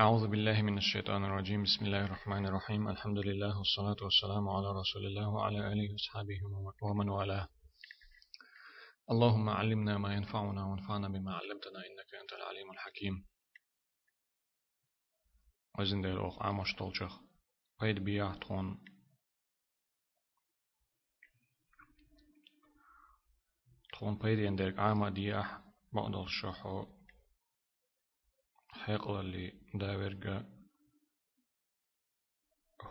أعوذ بالله من الشيطان الرجيم. بسم الله الرحمن الرحيم. الحمد لله والصلاة والسلام على رسول الله وعلى آله وصحبه ومن والاه. اللهم علمنا ما ينفعنا وانفعنا بما علمتنا إنك أنت العليم الحكيم. وزن دير أخ عامش طولشخ بيد بياه تخون بيد يندرك عاما دياه بعض الشحو حقل اللي داورجا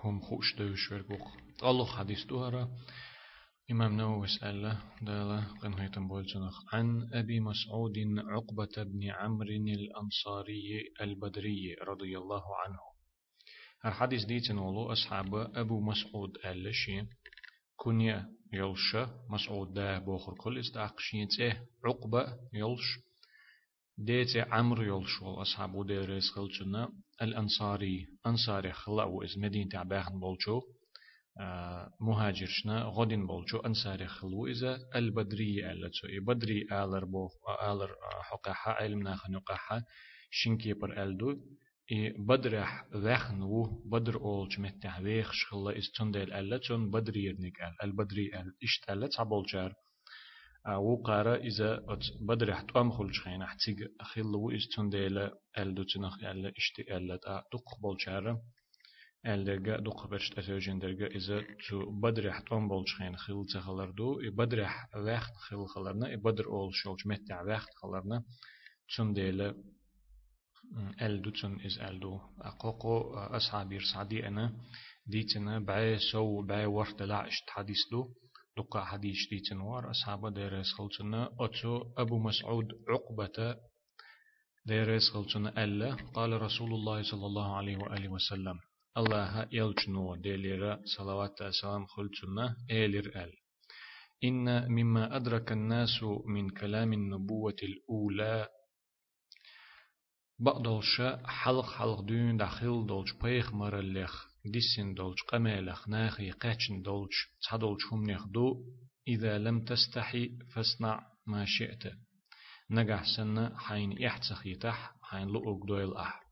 هم خوش دوش ورقوق الله حديث دوهرا إمام نووي سأل دالا قن هيتم بولجنخ عن أبي مسعود عقبة بن عمرو الأنصاري البدري رضي الله عنه الحديث دي تنولو أصحاب أبو مسعود ألشي كنيا يلش مسعود دا بوخر كل استعقشين عقبة يلش ديتي عمرو يلشول أصحابه دي ريس خلچنا الأنصاري أنصاري خلاو إز مدينة عباخن بولشو آه مهاجرشنا غدين بولشو أنصاري خلو إذا البدري ألتسو. بدري آلر بو آلر حقاحة علمنا خنقاحة شنكي بر ألدو. بدرح وخن و بدر أولش متح ويخش خلا إز تندل ألتسون بدري يرنك أل البدري أل إشت ألت عبولشار وقارا إذا بدر حت أم خلش خين حتيج أخيل لو إستون ديلا أل دوتنخ أل إشتي أل تا دق بولشارة أل درجة دق برشت أتوجين درجة إذا تو بدر حت أم بولش خين خيل تخلر دو. بدر وقت خيل خلرنا. بدر أول شوج متع وقت خلرنا. تون ديلا أل دوتن إز أل دو. أقوقو أصحابير سعدي أنا ديتنا بعي سو بعي ورد لا إشت حديث دو. دقا حديث دي تنوار أصحاب ديرس خلصنا أتو أبو مسعود عقبة ديرس خلصنا ألا قال رسول الله صلى الله عليه وآله وسلم الله يلجنو ديليرا صلوات السلام خلصنا إيلر أل. إن مما أدرك الناس من كلام النبوة الأولى بعض حلق حلق دون داخل دولش بيخ مرلخ ديسن دولج قمالخ ناخي قاتشن دولج تصدولج هم نخدو إذا لم تستحي فاصنع ما شئت. نجح سنة حين يحتسخ يتح حين لؤق دويل أح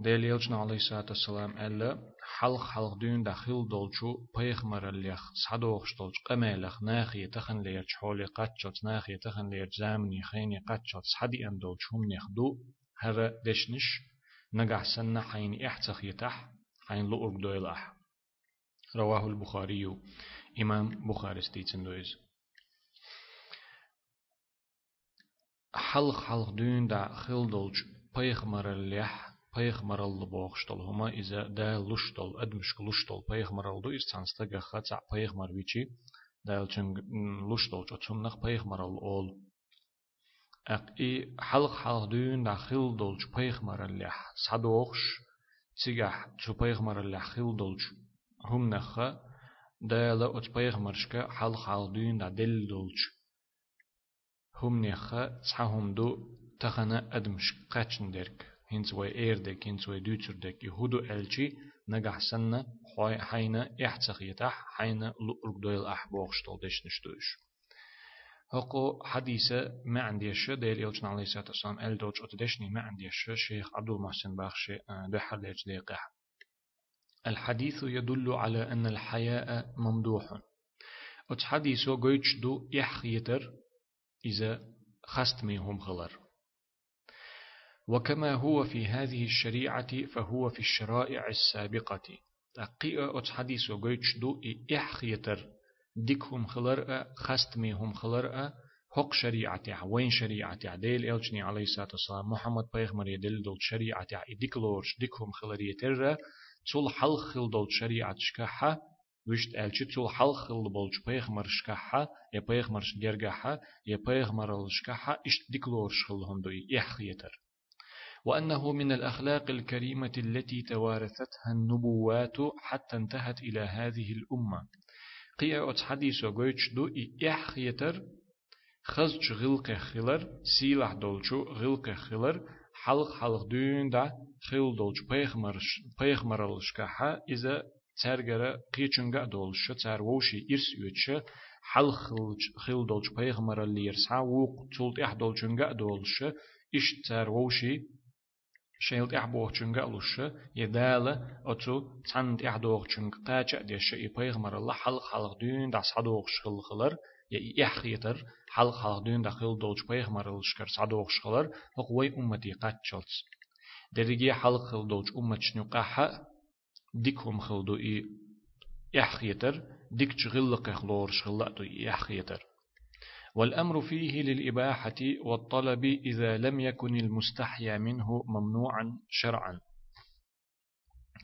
ديل يلجنا عليه الصلاة والسلام ألا حلق حلق دون داخل دولجو بيخمر الليخ صدوخش دولج قمالخ ناخي تخن ليرج حولي قاتشوت ناخي تخن ليرج زامني خيني قاتشوت صدي أن دولج هم نخدو هر دشنش نجح سنة حين احتخ يتح حين لؤرق دويل أح. رواه البخاري إمام بخاري ستيتن دويز. حلق حلق دون دا خل دولج بيغمر الليح بيغمر الله بوغشتل هما إذا دا لشتل أدمشك لشتل بيغمر الله إز تنستغ خطع بيغمر ويشي دا لشتل جو تمنخ بيغمر الله اق اي حلق حلق دون دا خل دولج پیغمبر الله صدوخش تيجح تو پیغمبر الله خل دولج هم نخه دا لا ات پیغمبرشك حلق حلق دون دا دل دولج هم نخه تصحهم دو تخنا ادمش قاچن درك. هنز وي إيردك هنز وي دوتردك يهودو الچي نجح سنة حين احتسخ يتح حين لؤرق دويل احبوغشتل دشنشتوش هقو حديثة ما عندي الشيء ديل يلجن عليه الصلاة والسلام ال دوج أتدشني ما عندي الشيء شيخ عبد المحسن باخشي ده حليج ديقح الحديث يدل على أن الحياء ممدوح أت حديثو قيتش دو يحيتر إذا خست ميهم غلر وكما هو في هذه الشريعة فهو في الشرائع السابقة تقيء أت حديثو قيتش دو يحيتر ديكهم خلرأ خستميهم خلرأ حق شريعتي وين شريعتي ديل إلجني عليه الصلاة والسلام. محمد بيغمر يدل دول شريعتي ديكلورش ديكهم خلر يتر تول حل خل دول شريعت شكاحة. وشت ألشي تول حل خل بولج بيغمر شكاحة. يا بيغمر شجرجاحة. يا بيغمر شكاحة إشت ديكلورش خلهم دوي. يحيتر وأنه من الأخلاق الكريمة التي توارثتها النبوات حتى انتهت إلى هذه الأمة. قيا أت حديثو قويتش دو إح يتر خزج غلق خلر سيلح دولچو غلق خلر حلق حلق دون دا خل دولچ بيخمرش بيخمرلش كحا إذا ترجر قيچنگا دولش تر ووشي إرس يوتش حل خلج خل دولچ بيخمر اللي يرسع ووق تولت إح دولچنگا دولش إش تر ووشي شيلت إحبوه چنگ ألوش يدال أتو تند إحدوه چنگ قاچع ديش إي بيغمر الله حلق حلق دون داس حدوه شخل خلر يا إحخيتر حلق حلق دون داخل دولج بيغمر الشكر سعدوه شخلر هق وي أمتي قاتشلت درجي حلق خل دولج أمت شنو قاحة ديكهم خلدو إي إحخيتر ديك شغل خلور شغلاتو إحخيتر والأمر فيه للإباحة والطلب إذا لم يكن المستحيا منه ممنوعا شرعا.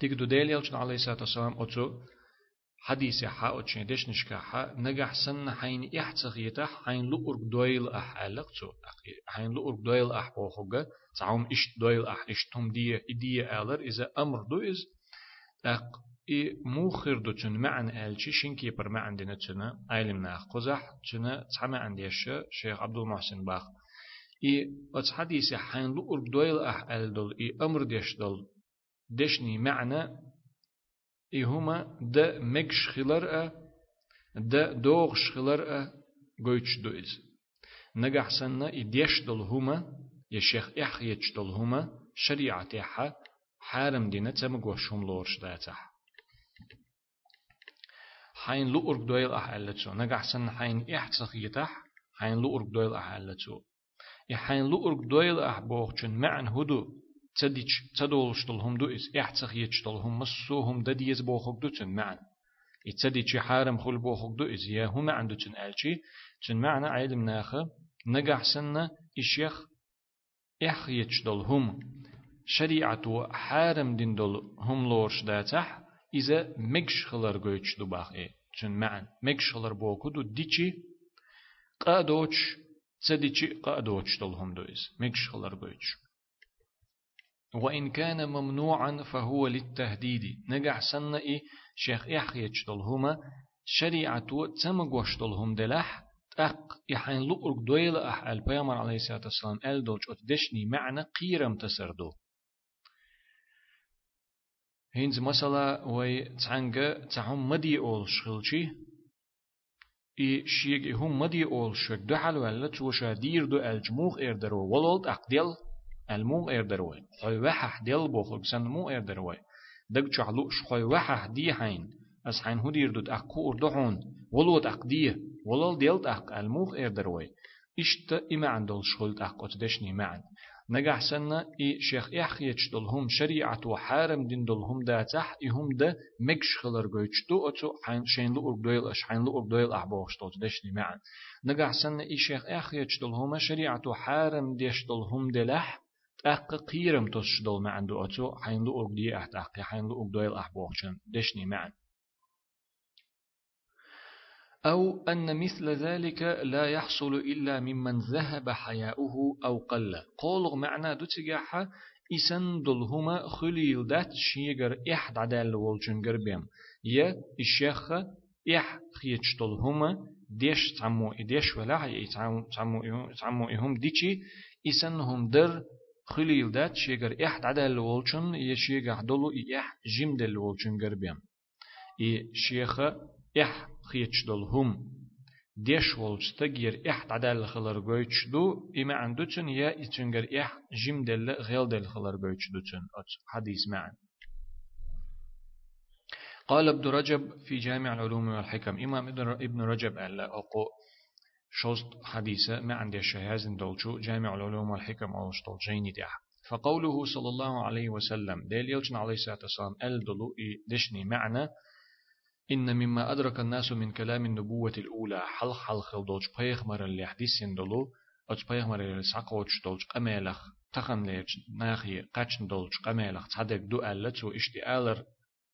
تيجدو ديل يلشن عليه الصلاة والسلام أتو حديث حا أتشين ديش نشكا حا نجح سن حين إحتغيتا حين لؤرق دويل أح ألقتو حين لؤرق دويل أح بوخوغا تعوم إشت دويل أح إشتهم دي إدية ألر إذا أمر دويز أق إي موخر دو تن معن ألشي شنكي بر معن دينا تنا أيلم ناخ قزح تنا تحمى عنديش شيخ عبد المحسن باخ. إي أتس حديث حين لؤر دويل أح ألدل إي أمر ديش دل دشني معنى إي هما دا مكش خلر دا دوغش خلر قويتش دويز. نجح سنة إي ديش دل هما يا شيخ إحيتش دل هما شريعة حارم دينا تمقوشهم لورش داتح حين لؤرق دويل أحلتشو نجح سن حين إحتسخ يتح حين لؤرق دويل أحلتشو حين لؤرق دويل أحبوخشن معن هدو تديش تدولشتل هم دو إس إحتسخ يتشتل هم مسوهم دديز بوخوك دوتن معن. يتسديش حارم خل بوخوك دو إس يا هم عندو تن ألشي تن معنى علم ناخه نجح سن إشيخ إح يتشتل هم. شريعة حارم دين دول هم لورش داتح. إذا مكش خلر جوتش دو إيه چون معن مكش خلر بوكو دو ديچي قادوش تديچي قادوش دلهم دو إز مكش خلر جوتش وإن كان ممنوعا فهو للتهديد. نجح سنة إيه شيخ يحيج دلهما شريعة تمقوش دلهم دلح أق يحين لؤرق دويل أح البيامر عليه الصلاة والسلام أل دوش أتدشني معنى قيرم تسردو. هينز مثلا وي تعنجا تعم مدي أول شغلشي إي شيء هم مدي أول شك دو حال ولا توشا دير دو ألجموغ إردرو ولولد أقديل ألموغ إردرو خوي وحح ديل بوخل بسن مو إردرو دق شعلو شخوي وحح دي حين. أس حين هدير دو أقو أردحون ولود أقديه ولول ديلت أق ألموغ إردرو إشت إما عندل شغلت أقو تدشني معن. نجح سنة إي شيخ إحخيتش دلهم شريعة وحارم دين دلهم دا تح إهم دا مكش خلر قويتشتو أتو حين شين لؤر دويل أش حين لؤر دويل أحبوش توت دشني معا نجح سنة إي شيخ إحخيتش دلهم شريعة وحارم ديش دلهم دلح أق قيرم تش دل معن دو أتو حين لؤر دي أحت أقي حين لؤر دويل أحبوش دشني معا أو أن مثل ذلك لا يحصل إلا ممن ذهب حياؤه أو قل. قول معنى دوتجاحة إسن دلهما خليل دات شيغر إحد عدال والجنجر بيم. يا الشيخ إح خيتش دلهما ديش تعمو إديش ولا تعمو تعمو إهم ديشي إسنهم در خليل دات شيغر إحد عدال والجن يشيغ دلو إح جيم دل والجنجر بيم. إي شيخ إح خيتش دول هم ديش ولش تغير إح عدال خلر جويتش دو إما عندو تن يا إتنجر إح جيم دل غيل دل خلر جويتش دو تن حديث معن. قال ابن رجب في جامع العلوم والحكم. إمام ابن رجب قال أقو شوست حديثة ما عندي شهازن دولشو. جامع العلوم والحكم أو شطول جيني ديح. فقوله صلى الله عليه وسلم ديل يلجن عليه الصلاة والسلام أل دلو دشني معنى إن مما أدرك الناس من كلام النبوة الأولى حل حل خل دوج بيغمر اللي حديثين دلو أج بيغمر اللي ساقوش دوج قميلخ تخن ليش ناخي قاتشن دوج قميلخ تصدق دو ألت واشتئالر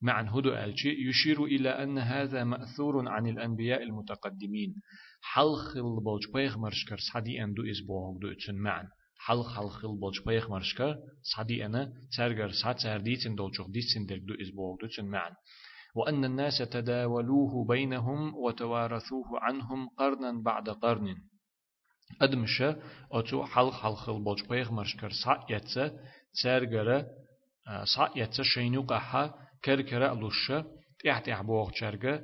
معن هدو ألشي يشير إلى أن هذا مأثور عن الأنبياء المتقدمين. حل خل بولج بيغمر شكر صدي أن دو إسبوه دو اتشن معن. حل حل خل بولج بيغمر شكر صدي أنا ترجر سات سرديتن دولجوخ ديتن دو إسبوه دو اتشن معن. وأن الناس تداولوه بينهم وتوارثوه عنهم قرنا بعد قرن. أدمشة أتو حل حل خل بوج بيغ مرشكر سا يتسا تسارغرة سا يتسا شينو قحا كركرة لوشة تحت يحبوغ شرغة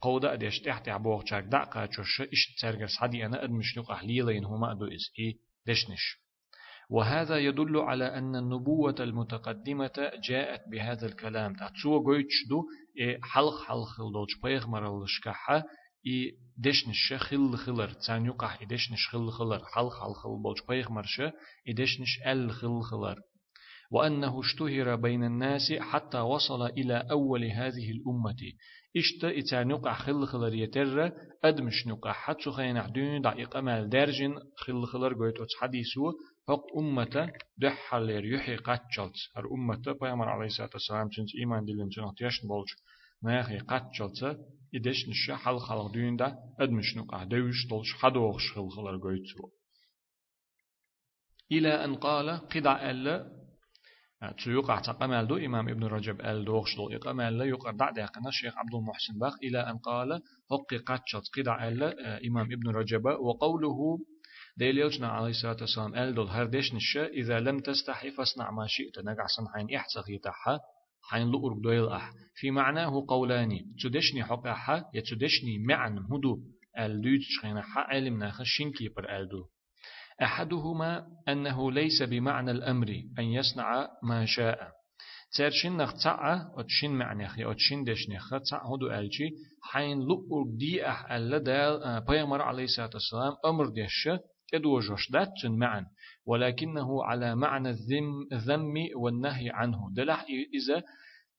قودة أديش تحت يحبوغ شرغ دعقا چوشة إش تسارغر سادي أنا أدمشنو قحليلين هما أدو إز دشنش. وهذا يدل على أن النبوة المتقدمة جاءت بهذا الكلام. تاتسو قويتش دو حلق حلق دوش بيغمر الشكحة دشنش خل خلر تان يقع إي دشنش خل خلر حلق حلق بولش بيغمرش إي دشنش ال خل خلر وأنه اشتهر بين الناس حتى وصل إلى أول هذه الأمة إشت إتا نقع خل خلر يتر أدمش نقع حتى خين عدون دقيقة مال درجن خل خلر قويت حديثو فق أمة دحل يحي قتشلت هر أمة بيامر عليه الصلاة والسلام تنس إيمان دلم تنس تيشن بولج ناخي قتشلت إدش نشا حل خلق دون دا أدمش نقع دوش دولش حدوغش خل خلر قويتو إلى أن قال قدع ألا تيوقع تقمال دو إمام ابن رجب ال دوغش دو إقمال لا يقر دع داقنا الشيخ عبد المحسن باق إلى أن قال حق قتشت قدع إمام ابن رجب وقوله ديليوجنا عليه الصلاة والسلام ال دول هردش نشا إذا لم تستحي فاصنع ما شئت. نقع سن حين إحسغ يتحا حين لؤرق دويل أح. في معناه قولاني تدشني حق أحا يتدشني معن هدو ال دوتش خين حا علم ناخ شنكي بر ال دو أحدهما أنه ليس بمعنى الأمر أن يصنع ما شاء. ترشين نخ تعا أتشين معنى خي أتشين دش نخ تعا هدو ألجي حين لؤر دي أح ألا دال بيامر عليه الصلاة والسلام أمر ديش إدو جوش تن معن ولكنه على معنى الذم والنهي عنه. دلح إذا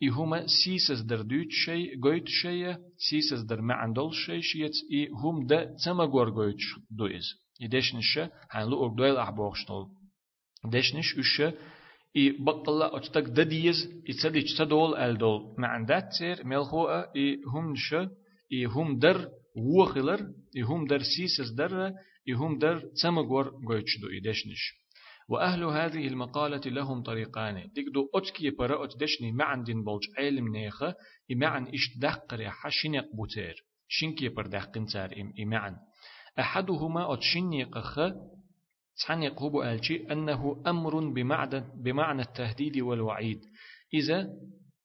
إهما سيسس در دوت شيء قويت شيء سيسس در معن دول شيء شيت إهم دا تمغور قويت دو إز. يدشنش هان لو أردويل أحبوغشتول دشنش أشة إي بطلة أتتك دديز إتسدي تدول ألدول مع عندات تير ملخو إي هم نشة إي إي هم در سيسس در إي هم در تمغور قويتشدو إدشنش وأهل هذه المقالة لهم طريقان. دو أتكي برا أتدشني معن دين بولج علم نيخة إمعن إش دقر حشنق بوتير شنكي بر دقن تار إمعن. أحدهما أتشني قخ تعني قوب ألشي أنه أمر بمعنى, بمعنى التهديد والوعيد. إذا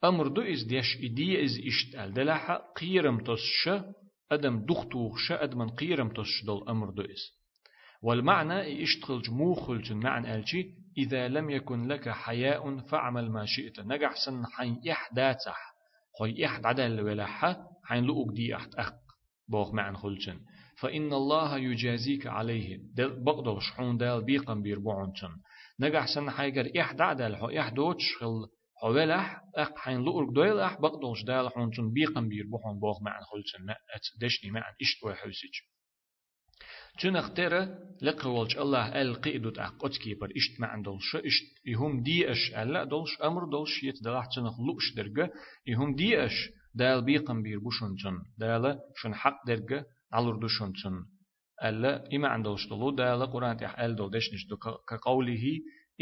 أمر دو إز ديش إدي إز إشتال دلحا قيرم تسش أدم دختوخش أدمن قيرم تسش دل أمر دو إز والمعنى إشتغل جموخل معنى ألشي إذا لم يكن لك حياء فاعمل ما شئت. نجح سن حين إحداتح خوي إحد عدل ولاحة حين لؤك دي أحد أخ. بوغ معن خلشن فإن الله يجازيك عليه. دل بقدر شحون دال بيقم بيربعونتن نجح سن حيجر إحدى دال حو إحدوش خل حوالح أق حين لؤرك دويل أح بقدرش دال حونتن بيقم بيربعون بوغ معن خلتن ما دشني معن إشت وحوسيج تنخ ترى لقولش الله القيدت أق أتكي بر إشت معن دولش إشت يهم دي أش ألا دولش أمر دولش يتدلح تنخ لؤش درجة يهم دي أش دال بيقم بيربوشونتن دال شن حق درجة على دوشونتن ألا إما عند الشطلو دا لقرآن تحقال دو دشنش دو كقوله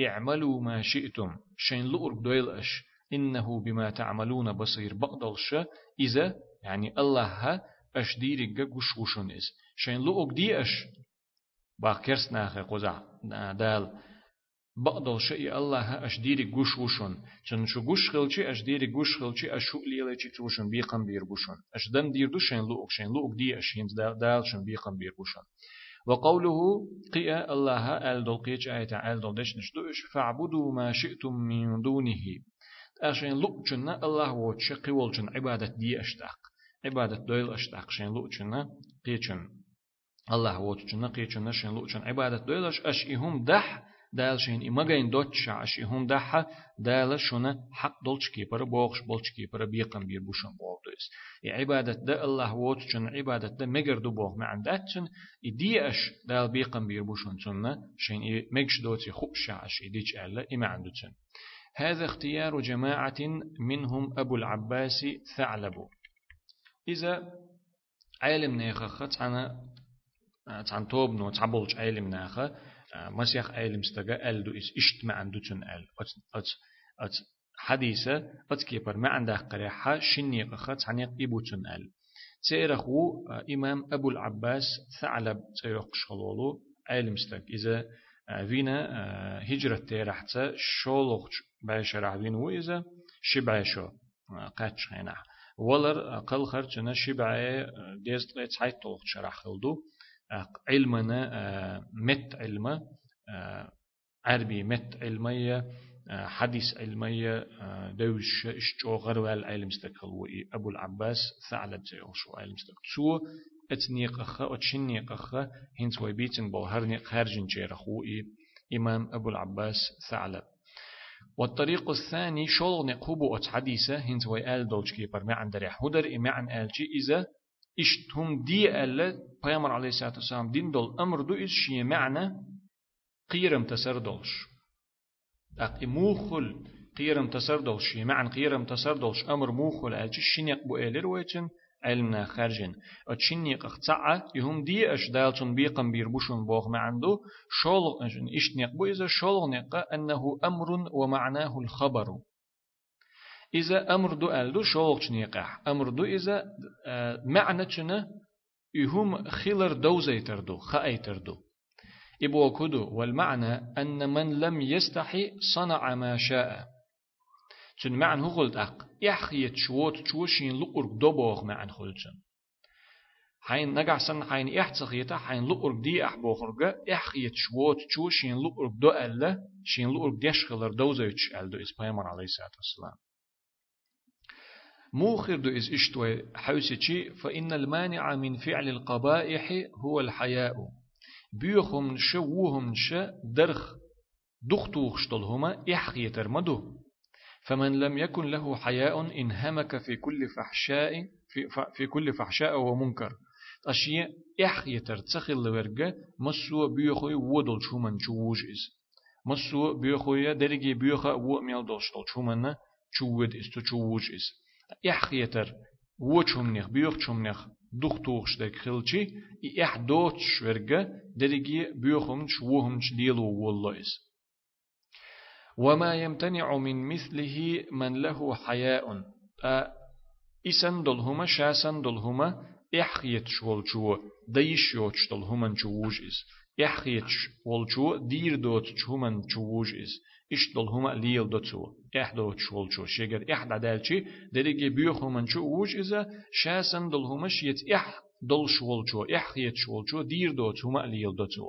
اعملوا ما شئتم. شين لؤرك دويل أش. إنه بما تعملون بصير بقدلش إذا يعني الله أش ديرك قش وشون إز. شين لؤرك دي أش. باكرس ناخي قزع. دال بقدل شيء الله أشديري قوش وشون. چن شو قوش خلچي أشديري قوش خلچي أشو ليلة توشن بيقم بير بوشون. أشدم دير دو شين لوك شين لوك دي أشين دال شن بيقم بير بوشون. وقوله قيأ الله أل دول قيش آية أل دول دش نشدوش فاعبدوا ما شئتم من دونه. أشين جنة الله وتش قول جن عبادة دي أشتاق. عبادة دويل أشتاق. شين جنة قيشن الله وتش جنة قيشن شين جن عبادة دويل أش أشئهم دح دال شين إمغين دوتش عشي هم دحا دال شونا حق دولش كيبر بوغش بولش كيبر بيقم بير بوشن بوغدوس عبادة دا الله ووتشن عبادة دا مجر دو بوغ معن داتشن إديش دال بيقم بير بوشن تنا شين مجش دوتي خبش عش إديش ألا إما عندوتشن هذا اختيار جماعة منهم أبو العباس ثعلب إذا عالم نيخة عن عن توبنو تعبولش عالم ناخة مسيح أيلم استجا أل دو إس إشت ما عنده تن أل. أت أت أت حديثة أت كيبر ما عنده قريحة شني قخت عنيق إبو تن أل. تيرخو إمام أبو العباس ثعلب تيرخ شغلولو أيلم استج. إذا فينا هجرة تيرحت شولوخ بايشرح فين وإذا شبعشو قاتش هنا ولر قل خرجنا شبعي ديست قيت حيت طلق شرح خلدو. علمنا مت علم عربي مت علمية حديث علمية دوش اشتو غروال علم استقل أبو العباس ثعلب زيو شو علم استقل. اتنيق أخا اتشنيق أخا هنس ويبيتن بو هرنيق خارجن جيرخو إمام أبو العباس ثعلب. والطريق الثاني شول نقوبو أت حديثة هنس ويال دولش كيبر معن دريح هدر معن آلجي إذا اشتهم دي ألا بيامر عليه الصلاة والسلام دين دول أمر دو إز شي معنى قيرم تسر دولش أق موخل قيرم تسر دولش معنى قيرم تسر أمر موخل ألجي شنيق بو إلر ويتن علمنا خارجن اتشني قطعة يهم دي اش دالتون بيقم بيربوشون بوغ شولغ اشتنيق بو إذا شولغ نق أنه أمر ومعناه الخبر إذا أمر دو ألدو شولغ شنيقح أمر دو إذا آه، معنى شنا يهم خلر دوزيتر دو خأيتر دو إبو كدو والمعنى أن من لم يستحي صنع ما شاء. چون معن هو قلت أق. يحيت شوت شوشين لقرق دوبوغ معن خلتن حين نقع سن حين يحتخيتا حين لقرق دي أحبوخرق يحيت شوت شوشين لقرق دو ألا شين لقرق ديشخلر دوزيتش ألدو إس بيمر عليه الصلاة والسلام. موخر دو إز إشتوى حوسيتشي فإن المانع من فعل القبائح هو الحياء. بيوخم شووهم ش درخ دختوخ شتلهما إحقيتر مدو فمن لم يكن له حياء انهمك في كل فحشاء في, في كل فحشاء ومنكر أشياء إحيتر تسخل لورجة مسو بيخوي ودل شومن شووج إز. مسو بيخوي درجي بيخا وميل دلشتل شومن شوود إز تشووج إز. إحيتر وچومنخ بيخ چومنخ دوخ توخش دك خلچي إح دوتش ورجة درجي بيخوم شوهم ديلو والله إز وما يمتنع من مثله من له حياء إسن دلهما شاسن دلهما إحيت شولچو ديش يوچ دلهما چووج إس إحيت شولچو دير دوت چومن چووج إس إش دلهما ليل دوتو إح دوت شولچو شجر إح دالچي دريجي بيوخومن چووج إذا شاسن دلهما شيت إح دل شولچو إحيت شولچو دير دوت هما ليل دوتو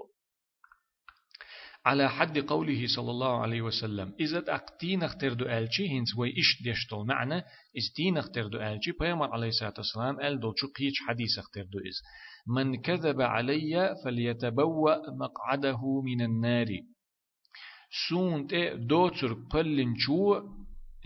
على حد قوله صلى الله عليه وسلم إذا أقتين اختردو ألشي هنس وي إش ديشتول معنى إز دين اختردو ألشي بيامر عليه الصلاة والسلام أل دول شو قيش حديث اختردو إز من كذب علي فليتبوأ مقعده من النار. سونت دوتر قلن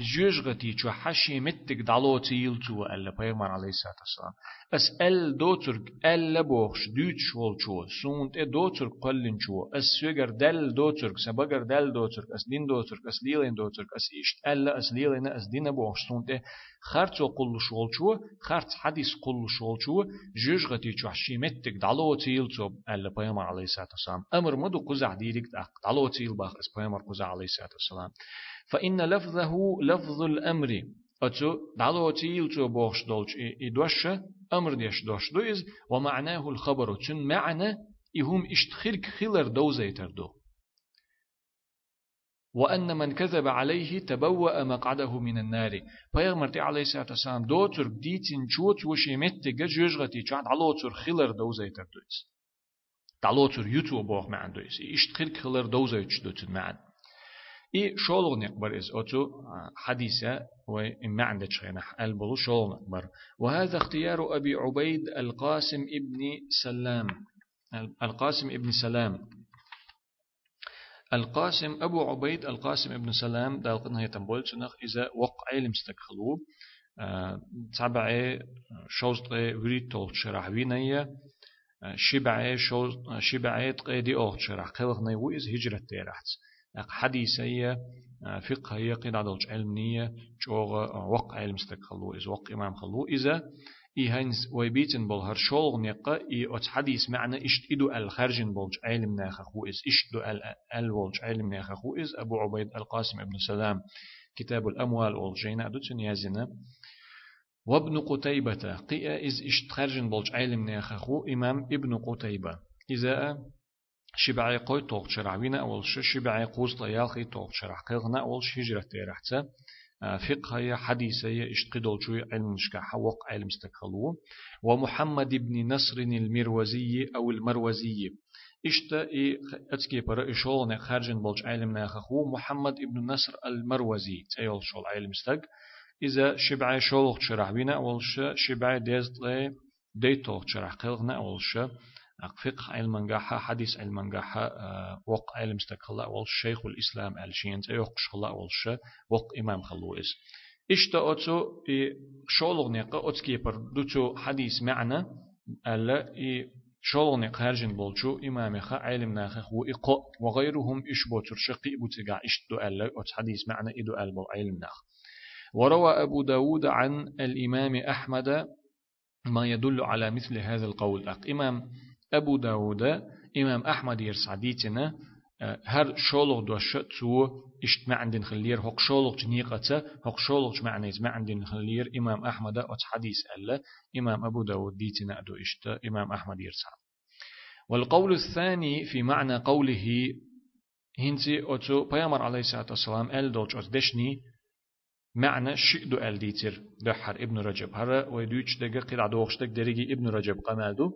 جوجغتي شو حشي متك دالو تيل تو ألا بيغمر عليه الصلاة والسلام. أس أل دوتر ألا بوخش دوت شول شو سونت إيه دوتر قلن شو أس سوغر دل دوتر سبغر دل دوتر أس دين دوتر أس ليلين دوتر أس إشت ألا أس ليلين أس دين بوخش. سونت إيه خرط قل شول شو خرط حديث قل شول شو جوجغتي شو حشي متك دالو تيل تو ألا بيغمر عليه الصلاة والسلام. أمر مدو قزع ديرك دالو تيل باخ أس بيغمر قزع عليه الصلاة والسلام. فإن لفظه لفظ الأمر. أتو دعلو تيل تو بوخش دولش إدوش أمر ديش دوش دويز ومعناه الخبر. تن معنى إهم اشتخيرك خلر دوزيتر دو وأن من كذب عليه تبوأ مقعده من النار. پیغمبر عليه الصلاة والسلام دو تر ديتين چوت وشيمت جوجغتي چاد علو تر خلر دوزيتر دويز دعلو تر يتو بوخ معن دويز. اشتخيرك خلر دوزيتر دوتن معن إي شولغ نقبر إز أتو حديثة وإما عندك شغينا البلو شولغ نقبر وهذا اختيار أبي عبيد القاسم ابن سلام القاسم ابن سلام القاسم أبو عبيد القاسم ابن سلام دالقنا هي تنبول سنخ إذا وقع علم استكخلو تبع شوزت وريد تول شرح وينية شبعي شوز شبعي تقيدي أوغ شرح قلق نيو إز هجرة تيرحت حديثية آه، فقه هي قيد عدلج علمنية جوغ وق علم استقلو إز وق إمام خلو. إذا إي هينس ويبيتن بول هر شولغ نقا إي أت حديث معنى إشت إدو الخرجن بولج علم ناخخو إز إشت دو أل بولج علم ناخخو إز أبو عبيد القاسم ابن سلام كتاب الأموال والجينا دو تنيازنا وابن قتيبة قيا إز إشت خرجن بولج علم ناخخو إمام ابن قتيبة. إذا شبعي قوي توق شرعوينا أول شي شبعي قوز ليالخي توق شرع قيغنا أول شي هجرة تيرحتا فقه هي حديثة هي اشتقدول شوي علم نشكاحة وق علم استقلو ومحمد بن نصر المروزي أو المروزي إشتا إي أتكي برا إشول خارجن بولج علم ناخخو محمد ابن نصر المروزي تيول شول علم استق إذا شبع شولغ شرح بينا أولش شبع ديزت لي ديتوغ شرح قلغنا أولش فقه علم جاحة حديث علم جاحة وق علم استقلا أول شيخ الإسلام الشين تيوق شخلا أول وق إمام خلوئس إشتا أتو شولغ نقا أتكي دوتو حديث معنى ألا شولغني خارجن بولشو إمام خا علم ناخ وإقا وغيرهم إش بوتر شقي بوتقع إش دو ألا أت حديث معنى إدو أل بول علم ناخ. وروى أبو داود عن الإمام أحمد ما يدل على مثل هذا القول. أق إمام أبو داود إمام أحمد يرسعديتنا هر شولغ دوش تو اشت ما عندن خلير هق شولغ جنيقة هق شولغ معنى ما عندن خلير إمام أحمد أت حديث ألا إمام أبو داود ديتنا أدو اشت إمام أحمد يرسع والقول الثاني في معنى قوله هنتي أتو بيامر عليه الصلاة والسلام أل دوش أتدشني معنى شئدو أل ديتر دحر ابن رجب هر ويدوش دقا قرع دوغشتك دريجي ابن رجب قمالدو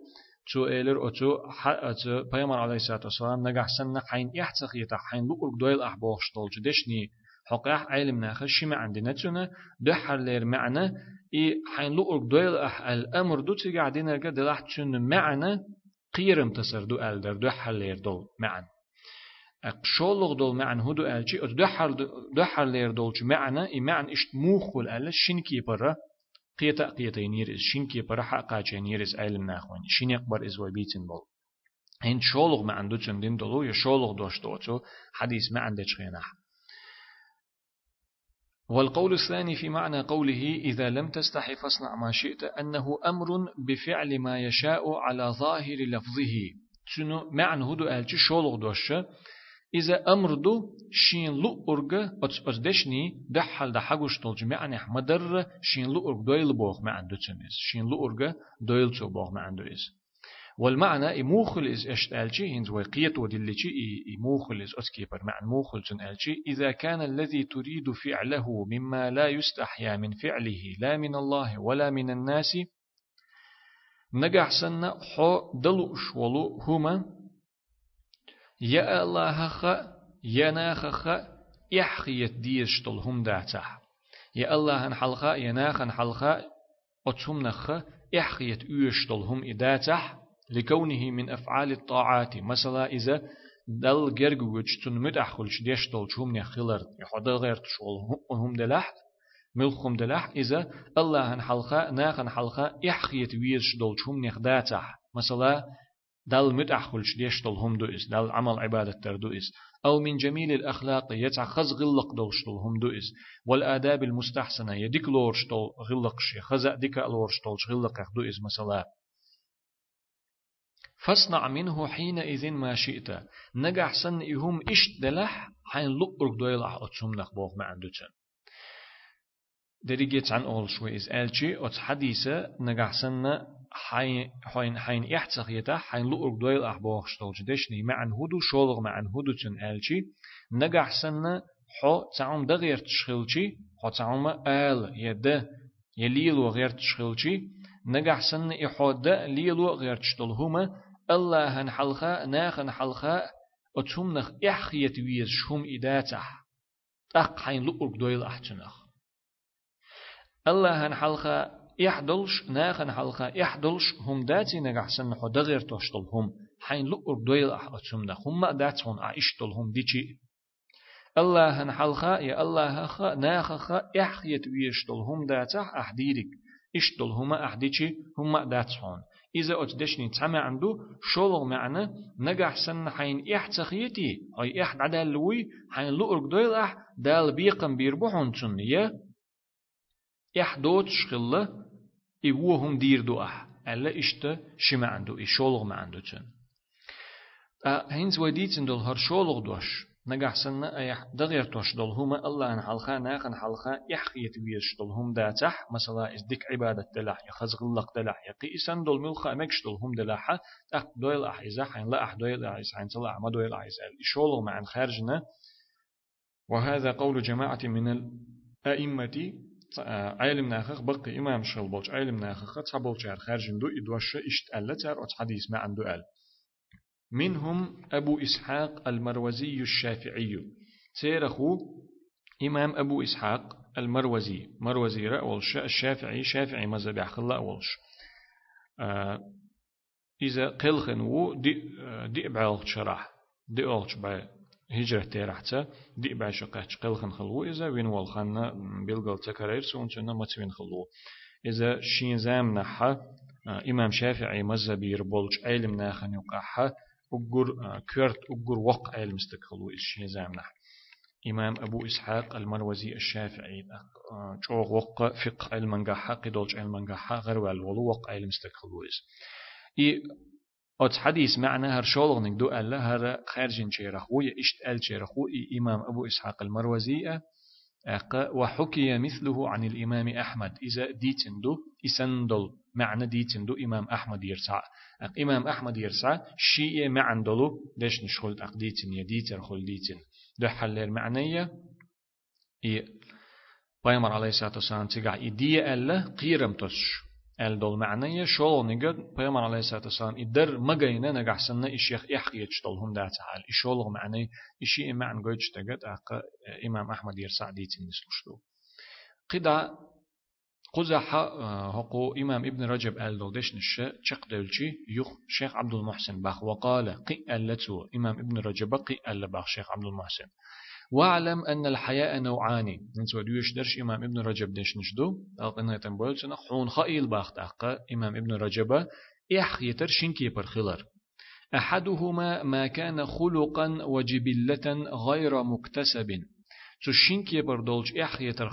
تو إيلر أتو أتو بيامر عليه الصلاة والسلام نجح سنة حين يحتق يتح حين لقرق دويل أحبوش طول جدشني حقاح علم ناخش شما عندنا تنا دحر لير معنى إي حين لقرق دويل أح الأمر دو تقعدين قد لح تن معنى قيرم تصر دو ألدر دحر لير دول معنى أقشولغ دول معنى هدو ألشي دحر دحر لير دول معنى إي معنى إشت موخل ألا شنكي برا قيتا قيتا ينيرز شينكي برحا قاچا ينيرز علم ناخوان شين يقبر إز وبيتن بول. هين شولغ ما عنده تندين دلو يا شولغ دوش دوتو حديث ما عنده خيناح والقول الثاني في معنى قوله إذا لم تستحي فاصنع ما شئت أنه أمر بفعل ما يشاء على ظاهر لفظه. تنو معنى هدو ألتي شولغ دوش إذا أمر دو شين لو أرجع أتدشني دحل دحقوش طول جميع مدر شين لو أرج دويل بوغ ما عنده تنس شين لو أرجع دويل تو بوغ ما عنده إز والمعنى إموخل إز إشت ألشي هنز وقيت ودلشي إموخل إز أتكيبر مع موخل تن ألشي إذا كان الذي تريد فعله مما لا يستحيا من فعله لا من الله ولا من الناس نجح سنة حو دلوش ولو هما يا الله خ يا ناخ خ يحخيت ديشتل هم داتح يا الله حلقة يا ناخ حلقة أتهم نخ يحخيت يشتل هم إداتح لكونه من أفعال الطاعات مثلا إذا دل جرجوج تنمت أخلش ديشتل شوم نخلر يحضر غير تشول هم دلح. ملخم دلح إذا الله حلقة ناخ حلقة يحخيت ويشتل شوم نخداتح مثلا دل متأخلش ديشتل هم دوئس دل عمل عبادة تر دوئس أو من جميل الأخلاق يتع خز غلق دولشتل هم دوئس والآداب المستحسنة يديك لورشتل غلقش خزأ ديك لورشتل غلق دوئس مثلا فاصنع منه حينئذ ما شئت. نجح سن إهم إشت دلح حين لقرق دويلح أتسم نخبوغ ما عندوتن دريجيت عن أول شوي إز ألشي أت حديثة نجح سن حين حين يحتسخ يتا حين لؤرق دويل أحبوخ شتولج دشني معن هدو شولغ معن هدو تن ألشي نجح سنة حو تعم غير تشخلشي حو تعم آل يده يليلو غير تشخلشي نجح سنة إحو ده ليلو غير تشتلهما الله هن حلقة ناخن حلقة أتهم نخ إحخية ويز شهم إداتح أق حين لؤرق دويل أحتنخ الله هن حلقة يحدلش ناخن حلقة يحدلش هم داتي نجحسن حو دغير توشتل هم حين لقر دويل أحقتهم ده هم داتون عيشتل هم ديشي الله حلقة يا الله خا ناخ خا يحيت ويشتل هم داتح أحديرك. اشتل هم أحديشي هم داتون. إذا أتدشني تسمع عنده شولغ معنا نجح سن حين إحتخيتي أي إحد عدال لوي حين لقر دويل أح دال بيقم بيربحون تنية. إحدوت شخلة إيوهم دير دو أح ألا إشتا شما عنده إشولغ ما عنده تن هينز وديتن دول هر شولغ دوش نجح سنة أيح دغير توش دول هما الله أن حلقا ناقن حلقا يحقيت ويش دول هم داتح مثلا إزدك عبادة دلح يخزغ الله دلح يقيسن دول ملخا مكش دول هم دلحة أخ دويل أحيزا حين لا أح دويل أحيز حين تلا ما دويل أحيز إشولغ مع خارجنا وهذا قول جماعة من الأئمة عالم ناخخ بقي إمام شغل بولش عالم ناخخ تصبول شهر خارج دو إدوش إشت أت حديث ما عنده أل. منهم أبو إسحاق المروزي الشافعي. سيرخو إمام أبو إسحاق المروزي. مروزي رأولش الشافعي شافعي مذهب خلا أولش آه إذا قلخن و دي دي بعلق شرح دي أولش با هجرة تيرحتا دي با شقاش قلخن خلو إذا وين والخنا بيلغل تكرير سون سنة متوين خلو إذا شين زام نحا إمام شافعي مذهبي ربولش علم ناخن يقاحا أجر كرت أجر وق علم استقلو إشين زام نحا. إمام أبو إسحاق المروزي الشافعي جوغ وق فقه علم نجاحا قدولج علم نجاحا غير والولو وق علم استقلويز إي أت حديث معنى هر شولغ نقدو ألا هر خارجين شيرخو يشت أل شيرخو إي إمام أبو إسحاق المروزي وحكي مثله عن الإمام أحمد إذا ديتندو إسندل معنى ديتندو إمام أحمد يرسع إمام أحمد يرسع شيء معندلو ليش نشخل أق ديتن يديتر خل ديتن ده حلير معنية إي بايمر عليه الصلاة والسلام تقع إدية ألا قيرم تش ال دول معنية شول نجد بايمر عليه الصلاة والسلام إدر مجينا نجح سنة إشيخ إحقيتش دول هم دات حال إشول معني إشي إما جوج تجد أق إمام أحمد يرسع ديتين نسلشتو قدا قزح هقو إمام ابن رجب آل دولدش نشة شق دولشي يخ شيخ عبد المحسن باخ وقال قي ألتو إمام ابن رجب قي أل باخ شيخ عبد المحسن واعلم أن الحياء نوعان. نسوى ديوش درش إمام ابن رجب ديش نشدو ألقنا تنبول سنة خون خائل باخ تحقى إمام ابن رجب. إح يتر شنكي برخلر أحدهما ما كان خلقا وجبلة غير مكتسب. تشينكي بردولج إح يتر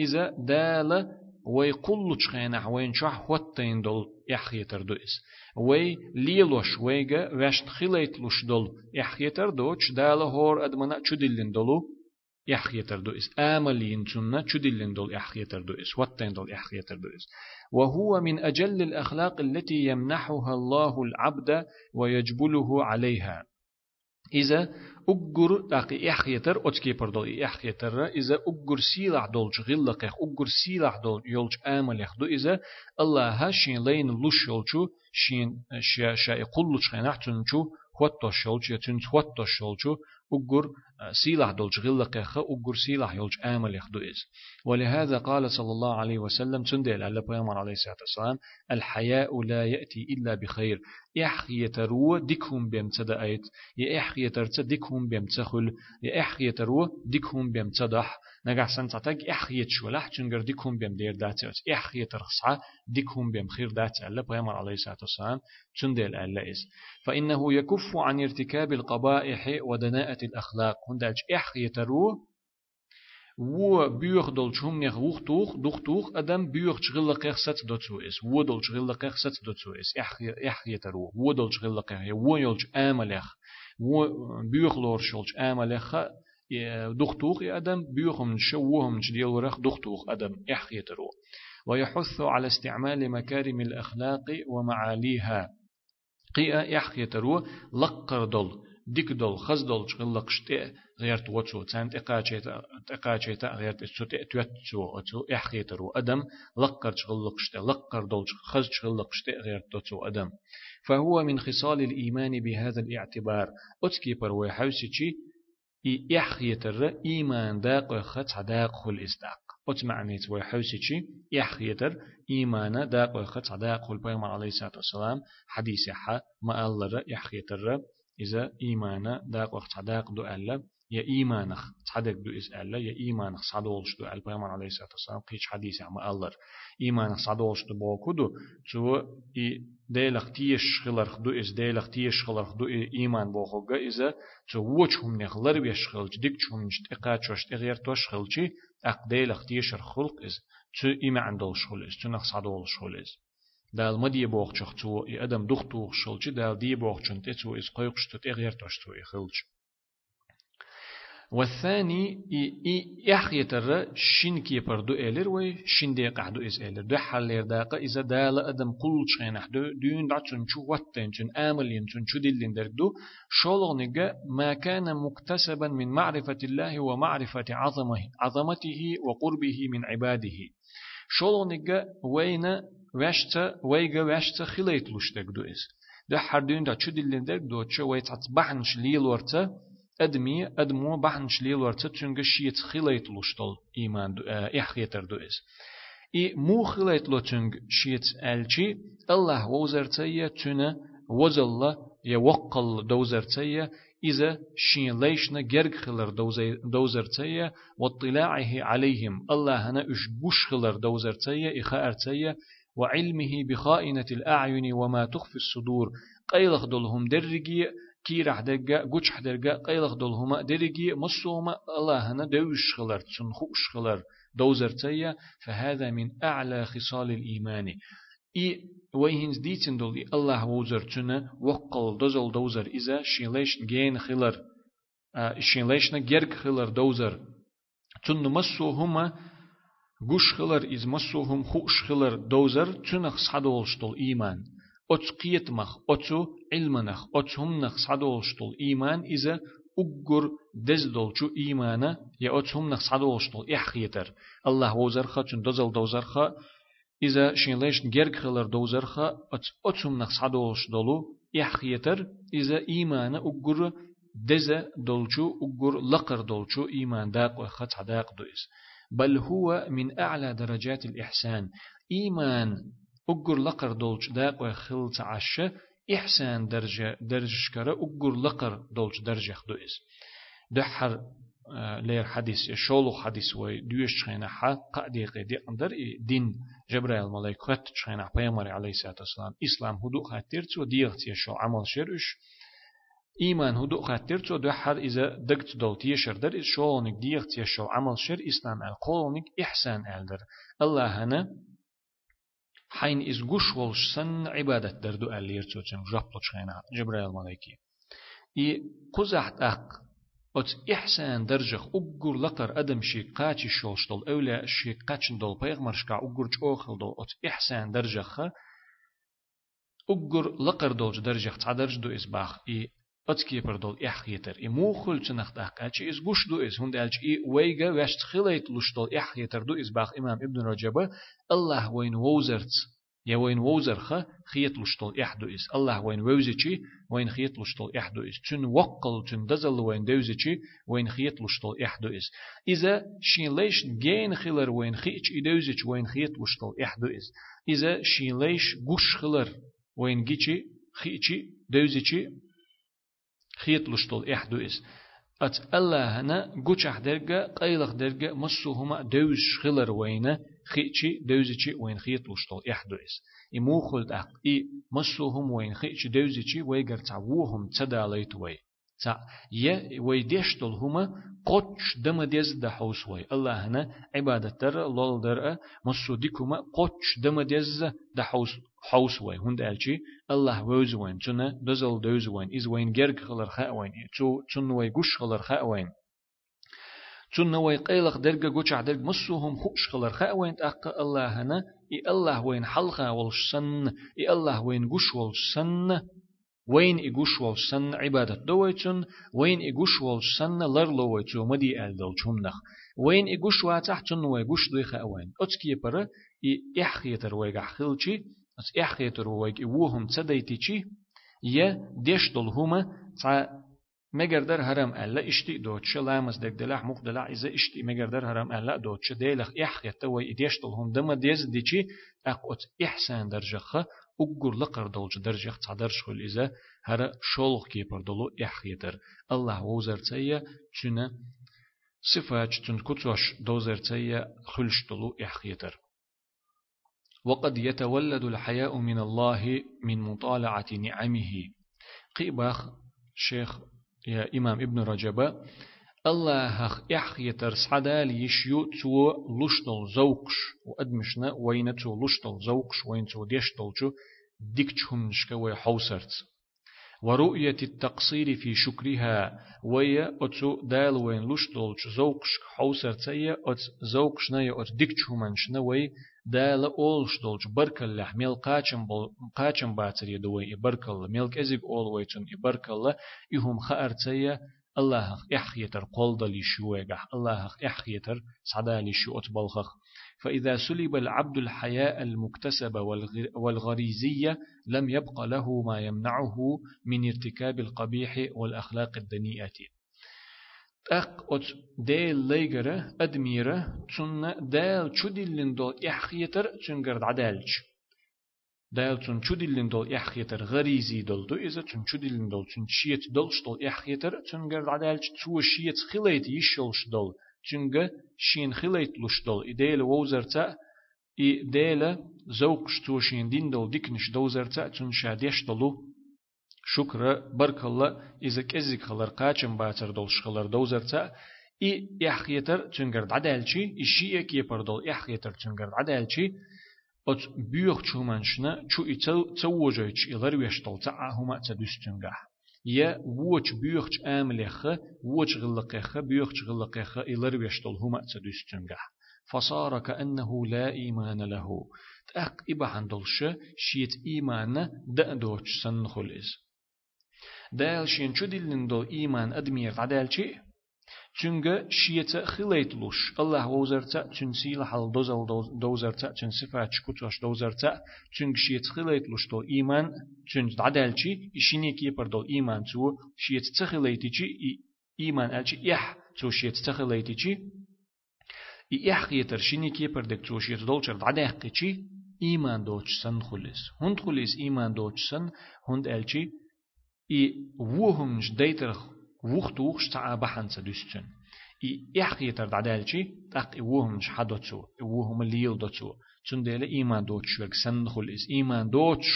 إذا دال ويقول تشخينا وين شح وطين دول يحيتر دوئس وي ليلوش ويغا واشت خليت لوش دول يحيتر دو چدال هور أدمنا چدلن دولو يحيتر دوئس آملين تنا چدلن دول يحيتر دوئس وطين دول يحيتر دوئس وهو من أجل الأخلاق التي يمنحها الله العبد ويجبله عليها. إذا أجر داقي إحيتر أتكي بردول إحيتر إذا أجر سيلح دولج غلق أجر سيلح دول يولج آمل يخدو إذا الله هاشين لين لوش يولجو شين شا شا يقول لش خناحتن شو خوتو شولج يتن خوتو شولجو أجر سيلح دولج غلق أجر سيلح يولج آمل يخدو إز ولهذا قال صلى الله عليه وسلم تندل على بيامر عليه الصلاة والسلام الحياء لا يأتي إلا بخير. إحخي ترو ديكهم بيم تدأيت يا إحخي ترت ديكهم بيم تخل يا إحخي ترو ديكهم بيم تدح نجح سنتاتك إحخي تشولح تنجر ديكهم بيم دير داتيوت إحخي ترخصها ديكهم بيم خير دات على بيامر عليه الصلاة والسلام. تندل على إز فإنه يكف عن ارتكاب القبائح ودناءة الأخلاق. هندج إحخي ترو و بيوخ دول شوم نخ وخ توخ دوخ توخ آدم بيوخ شغل قيخ ست دوتسو اس و دول شغل قيخ ست دوتسو اح اح يترو و دول شغل قيخ و يولج املخ و بيوخ لور شولج املخ دوخ توخ آدم بيوخم شوهم ديال ورخ دوخ توخ آدم اح يترو ويحث على استعمال مكارم الاخلاق ومعاليها قيا يح يترو لقر دول ديك دول خز دول شغل قشتي غيرت وتشو تسانت إقاچيتا إقاچيتا غيرت تسوت توت تشو أتو إحقيترو أدم لقر شغل قشتي لقر دول خز شغل قشتي غيرت تشو أدم فهو من خصال الإيمان بهذا الاعتبار. أتكي بروي حوسيتشي إحقيتر إيمان داق خت داق خل إصداق أت معنيت ويحوسيتشي إحقيتر إيمان داق خت داق خل بيغمر عليه الصلاة والسلام حديث حا ما الله إحقيتر إذا إيمان داق وقت داق دو ألا يا إيمانخ تصدق دو إس ألا يا إيمانخ صدولش دو البيغمبر عليه الصلاة والسلام قيش حديث عم ألر. إيمانخ صدولش دو بوكو دو تو إي ديلخ تيش خلرخ دو إس ديلخ تيش خلرخ دو إيمان بوخوغا إذا تو وچهم نخلر بيشخلج ديك چهم نشت إقاچوش تغير توش خلچي أق ديلخ تيش خلق إز تو إيمان دولش خل إز تو نخ صدولش خل إز دال مدي بوخچخ تو إي أدم دختوخ شلچي دال دي بوخچن تتو إز قيقش تو تغير توش تو إخلج والثاني يحيتر شين كي بردو إلر وي شين دي قعدو إز إلر دو حالير داقا إذا دال أدم قل شين دو دون دعتون شو واتين شن آملين شن شو دلين دردو شولغنغا ما كان مكتسبا من معرفة الله ومعرفة عظمه عظمته وقربه من عباده. شولغنغا وين وشت ويغا وشت خليت لشتك دو إز ده حردين ده شو دلين درك دو شو ويتعت بحنش ليل ورتا أدمي أدمو بحنش ليل ورتا تنجا شيت خليت لشتل إيمان دو آه إحخيتر دو إس. إي مو خليت لو تنج شيت ألشي الله وزرتيا تنا وزل يوقل دوزرتيا إذا شين ليشنا جرق خلر دوزرتيا واطلاعه عليهم. الله هنا إش بوش خلر دوزرتيا إخاء وعلمه بخائنة الأعين وما تخفي الصدور. قيلخ دولهم درجي كي راح درجة قوش درجة قيلخ دولهما درجي مصوما الله هنا دوش خلر تنخوش خلر دوزرتيا فهذا من أعلى خصال الإيمان. إي ويهنز ديتن دول الله وزر تنا وقل دوزل دوزر إذا شيليش جين خلر شيليشنا جرك خلر دوزر. تن مسو هما گوش خلر إز مسو هم خوش خلر دوزر تنخ صدولشتول إيمان أتس قيت مخ أتسو علمنخ أتس هم نخ صدولشتول إيمان إذا أجر دزدولشو إيمانا يا أتس هم نخ صدولشتول إحخيتر الله وزر خا تن دوزل دوزر خا إذا شينليش جرق خلر دوزرخا أتسم نقص عدوش دولو يحخيتر بل هو من أعلى درجات الإحسان. إيمان أقر لقر دولش داق وخلت عشة إحسان درجة درجة كرا أقر لقر دولش درجة دويس دحر لير حديث شولو حديث وي دوش شخينا حا قادي قدي اندر دين جبرائيل ملاك خط شخينا پیغمبر عليه الصلاة والسلام إسلام هدو خاطر تو ديغتي شو عمل شرش إيمان هدو خاطر تو دو حر إذا دقت دولتي شردر إذ شولونك ديغتي شو عمل شر إسلام القولونك إحسان ألدر الله هنا حين إز قش ولش سن عبادة دردو ألير تو تن جبلو شخينا جبرائيل ملاكي إي قزحت أق أت إحسان درجخ أجر لقر أدم شي قاتش شولشتل أولا شي قاتشن دول بيغمرشكا أجر جوخل دول أت إحسان درجخ أجر لقر دولج درجخ تعدرج دو إسباخ. إي أتكي بردول إحيتر إي مو خل تنخت أحكاتش إس قوش دو إس هند ألج إي ويغا واشت خليت لشتول إحيتر دو إسباخ إمام ابن رجب الله وين ووزرت يا وين ووزرخه خيط لشتول إحدو إس الله وين ووزيشي وين خيط لشتول إحدو إس تن وقل تن دزل وين دوزيشي وين خيط لشتول إحدو إس إذا شين ليش جين خلر وين خيتش إدوزيش وين خيط لشتول إحدو إس إذا شين ليش قش خلر وين جيشي خيتشي دوزيشي خيط لشتول إحدو إس. أت الله هنا قوشح درجة قيلخ درجة مصوهما دوز خلر وينة خيتشي دوزيتشي وين خيط لشتول إحدوئس إمو خلد أق إي مسوهم وين خيتشي دوزيتشي ويقر تعووهم تداليت وي. تع يه ويديشتل هما قوتش دم ديز دا حوس وي الله هنا عبادة در لول در مسو ديكوما قوتش دم ديز دا حوس حوس وي هند ألشي الله ووز وين تنا دزل دوز وين إز وين جرق خلر خاء وين تو تن وي قش خلر خاء وين تون نوي قيلق درجة جوشع درج مسوهم خوش خلر خا وين أق الله هنا إي الله وين حلقة والسن إي الله وين جوش والسن وين إجوش والسن عبادة دويتون وين إجوش والسن لرلو مدي ألدل نخ. وين إجوش واتحتن ويجوش ديخ وين أتكي برا إي إحخيتر ويجع خلشي أت إحخيتر ويج إوهم تديتيشي يه ديشتل هما مگر در هرم ألا إشتي دوتش لامس دك دلح مخ دلح إذا إشتي مگر در هرم ألا دوتش ديلخ إح يتوي إديشتل هم دم ديز ديشي أقوت إحسان درجخة أقر لقر دولج درجخ تعدرش خل إذا هر شولخ كيبر دولو إح يتر الله وزر تيا تنا صفات تن كتوش دوزر تيا خلش دولو إح يتر وقد يتولد الحياء من الله من مطالعة نعمه. قيباخ شيخ يا إمام ابن رجب الله هخ إح يترس حدال يشيو تو لشتل زوقش وأدمشنا وين تو لشتل زوقش وين تو ديشتل جو ديكتشهم نشكا ويحوسرت ورؤية التقصير في شكرها ويا أتو دال وين لشتل زوقش حوسرت سيا أت زوقش نيا أت ديكتشهم نشنا دال أولش دولج بركل ميل قاچم قاچم باتر يدوي بركل ميل كزيب أول ويتون بركل يهم خارتيا الله إحيتر قلدلي شويقح الله إحيتر سعدالي شو أتبلخخ فإذا سلب العبد الحياء المكتسب والغريزية لم يبق له ما يمنعه من ارتكاب القبيح والأخلاق الدنيئة. أق أت ديل ليجرة أدميرة تون ديل شدلن دول إحيتر تنقرد عدالج ديل تون شدلن دول إحيتر غريزي دول دو إذا تون شدلن دول تون شيت دولش دول إحيتر تنقرد عدالج تو شيت خليت يشلش دول تنقى شين خليت لش دول. إديل ووزرتا إديل زوقش تو شين دين دول ديكنش دوزرتا تون شاديش دولو. شكر برك الله إذا كزيك خلر قاچم باتر دول شخلر دوزرتا إي إحيتر تنقرد عدالشي إشيئة كي بردول إحيتر تنقرد عدالشي أت بيوخ چومنشنا چو إتو توجيش إلر ويشتل تعاهما تدستنگاه يا ووش بيوخ آملخ ووش غلقخ بيوخ غلقخ إلر ويشتل هما تدستنگاه فصار كأنه لا إيمان له تأق إبا عندلش شيت إيمان دأدوش سنخل إز دال شين شو دلن دول إيمان أدمير عدال چونگه شیت خلیت لوش الله وزرتا چون سیل حال دوزل دوزرتا چون صفات شکوتوش دوزرتا چونگ شیت خلیت لوش دول ایمان چون عدل چی ایشینی کی پر دول ایمان تو شیت تخلیتی چی ایمان الچی یح تو شیت تخلیتی چی یح خیتر شینی کی پر دک تو شیت دول چر عدل چی ایمان دوچ سن خلیس هند خلیس ایمان دوچ سن هند الچی i wuhumj deiter wucht wucht ta bahansa düstün i ihqieter dadalchi taq i wuhumj hadotsu i wuhum liyil dotsu چون دل ایمان دوت شوک سند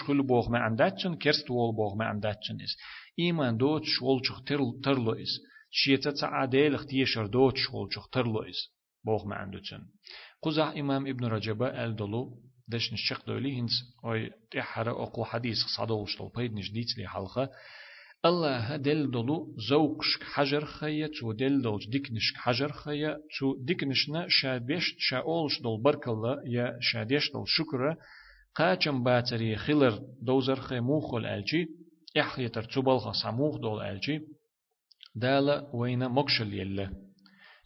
خل بوغ ما عنداتشن كرست وول بوغ ما عنداتشن is ایمان دوت شول چخ ترلو is شيتا تعادل اختيشر دوت شول چخ ترلو is بوغ ما عندوتشن قزح إمام ابن رجب الدلو دش نشق دولي هنس. أي تحرى أقو حديث صدوش طول بيد نجديت لي حلقة. الله دل دلو زوقش حجر خيا تو دل دل ديكنش حجر خيا تو ديكنشنا شابيش شاولش دل برك الله يا شاديش دل شكرا قاچم باتري خلر دوزر خي موخل الجي إحيتر تبالغ سموخ دول الجي دالا وين مقشل يلا.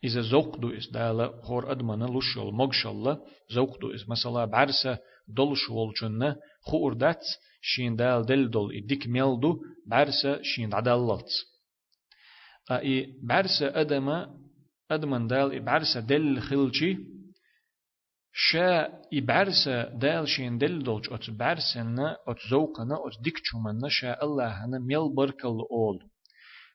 إذا زوق دو إس دالا خور أدمنا لشول مقشل زوق دو إس مثلا بعرسة دلش والجنة خور دات شين دال دل دل إديك ميلدو بعرسة شين عدالات أي بعرسة أدما أدمن دال بعرسة دل خلشي شا إبعرسة دال شين دل دولج أت بعرسنا أت زوقنا أت ديك شومنا شا الله هنا ميل بركل أول.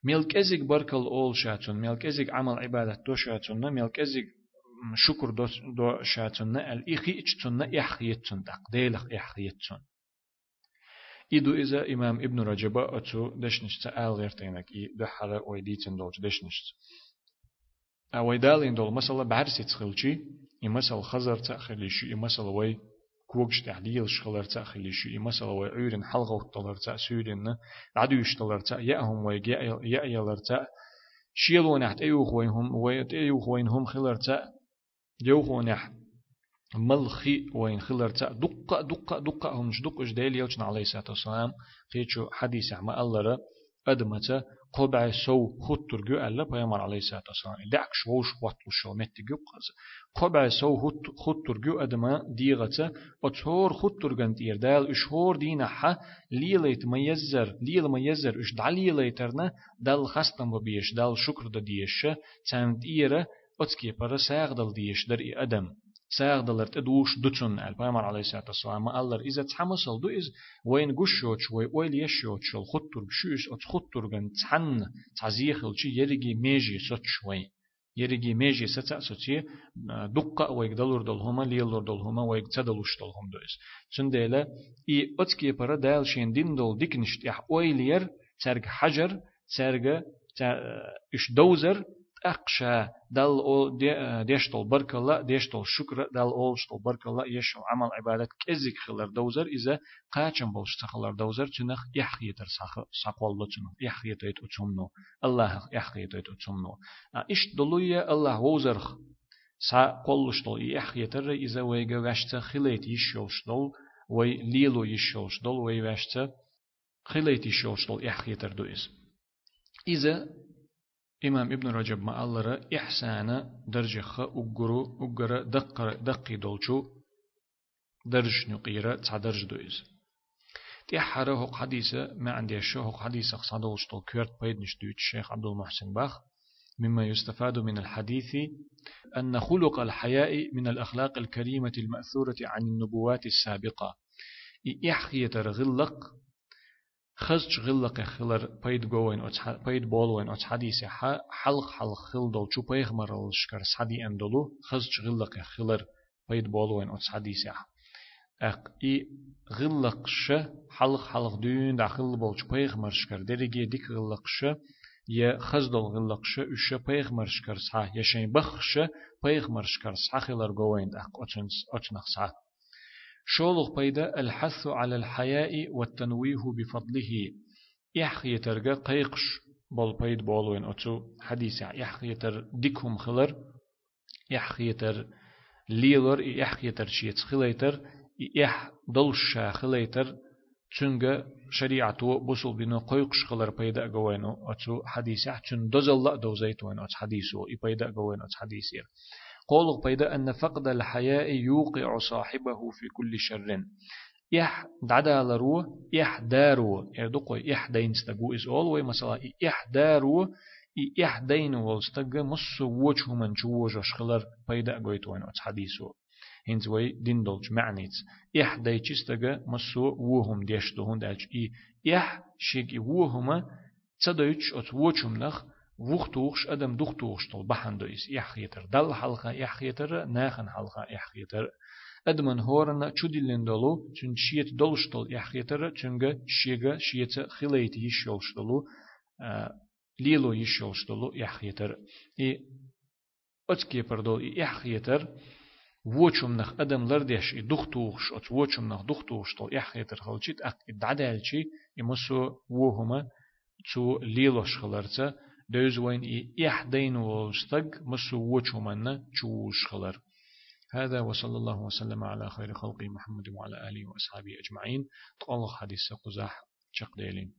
ميلك أزيك بركل أول شاتون ميلك أزيك عمل عبادة دو شاتون ميلك أزيك شكر دو, دو شاتون الإخي إجتون إحيتون دق ديلخ إحيتون. إدو إذا إمام ابن رجب أتو دشنش تآل غير تينك إي دحرة ويديتن دولج دشنش أويدالين دول مثلا بعرسي تخلشي إي مثلا خزر تأخليشي إي مثلا وي كوكش تحليل شخلر تأخليشي إي مثلا وي عيرن حلقة وطلر تأسيرن عدوش طلر تأ يأهم وي يأيلر تأ. شيلو نحت أيوخ وينهم ويأيوخ وينهم خلر تأ. يوخو نحت ملخي وين خلرتا دقة دقة دقة هم دقة جدال يوجن عليه الصلاة والسلام. قيتشو حديث عما الله أدمتا قبع سو خطر جو ألا بيامر عليه الصلاة والسلام. دعك شوش وطل شو مت جو قز. قبع سو خطر جو أدما ديغتا أتهور خطر جنت إردال إشهور دينا حا ليليت ميزر ليل ميزر إش دعليليترنا دال خستم وبيش دال شكر دا ديش تامت إيرا أتكي برا ساغدل ديش در إي أدم. ساغدلر تدوش دوتشن البيامر عليه الصلاة والسلام الله إذا تحمسل دو إز وين قشوش وي ويل يشوش الخطر بشوش أت خطر جن تحن تعزيخل شي يرجي ميجي سوتش وين يرجي ميجي ستا سوتي دقة ويقدلور دلهما ليلور دلهما ويقتدلوش دلهم دو إز تنديلا إي أتكي برا دال شين دين دول ديكنشت يح ويلير ترج حجر ترج إش دوزر أقشى دل أو ديشتل برك الله ديشتل شكر دل أولشتل برك الله يشل عمل عبادة كزيك خلر دوزر إذا قاچن بولش تخلر دوزر چنخ يحقيتر ساقوال لچنخ يحقيتر اتوچمنو الله يحقيتر اتوچمنو إش دلوية الله وزرخ سا قولشتل يحقيتر إذا ويغا وشت خليت يشولشتل وي ليلو يشولشتل وي وشت خليت يشولشتل يحقيتر دو إذا إمام ابن رجب ما الله إحسان درجة خ أجرو أجر دق دقي دولشو درج نقيرة تعدرج دويز تي حره هو حديثة ما عندي شو هو حديثة صادوش طول كيرت بيد نشتويت الشيخ عبد المحسن باخ. مما يستفاد من الحديث أن خلق الحياء من الأخلاق الكريمة المأثورة عن النبوات السابقة. إحخية غلق خزج غلق خلر بيد جوين بيد بولوين أو حديث حلق حلق خل دول شو بيغ مرة شكر سحدي أندلو خزج غلق خلر بيد بولوين أو حديث أق إي غلق ش حلق حلق دون داخل بول شو بيغ مرشكر درجة ديك غلق ش يا خزدل غلق ش وش بيغ مرشكر صح يشين بخ ش بيغ مرشكر صح خلر جوين أق أتنس أتنخ صح شولغ بيدا الحث على الحياء والتنويه بفضله. يحخي ترجع قيقش بول بيد بولوين أتو حديث يحخي تر ديكهم خلر يحخي تر ليلر يحخي تر شيت خليتر يح دلش خليتر. تشنغ شريعتو بوصل بينو قيقش خلر بيدا جوينو أتو حديث تشن دزل لا دوزيت وين أت حديثو يبيدا جوين أت حديث قول بيدا أن فقد الحياء يوقع صاحبه في كل شر. إح دعدا لرو إح دارو يردقو إح دين استقو إز أول وي مثلا إح دارو إح دين والستق مص وجه من جوج أشخلر بيدا قويت وين حديثو هنز وي دين دولج معنيت. إح داي چستق مص وهم ديشتو هنداج إي إح شيك وهم تصدوش أت وجهم نخ وختوخش أدم دختوخش طل بحن دويس يحيتر دل حلقة يحيتر ناخن حلقة يحيتر أدمن هورنا چوديلن دولو چون شيت دولش يحيتر چونغ شيغا شيت خليت يشيولش ليلو يشيولش يحيتر إي أتكي پردول يحيتر وچم نخ أدم لرديش دختوخش أت وچم نخ دختوخش يحيتر خلچيت أق دعدالچي يمسو وهما تو ليلوش خلرته دوز وين إحدين وستق مسو وچو من چوش خلر هذا وصلى الله وسلم على خير خلق محمد وعلى آله وأصحابه أجمعين. تقول حديث قزاح شق ديلين.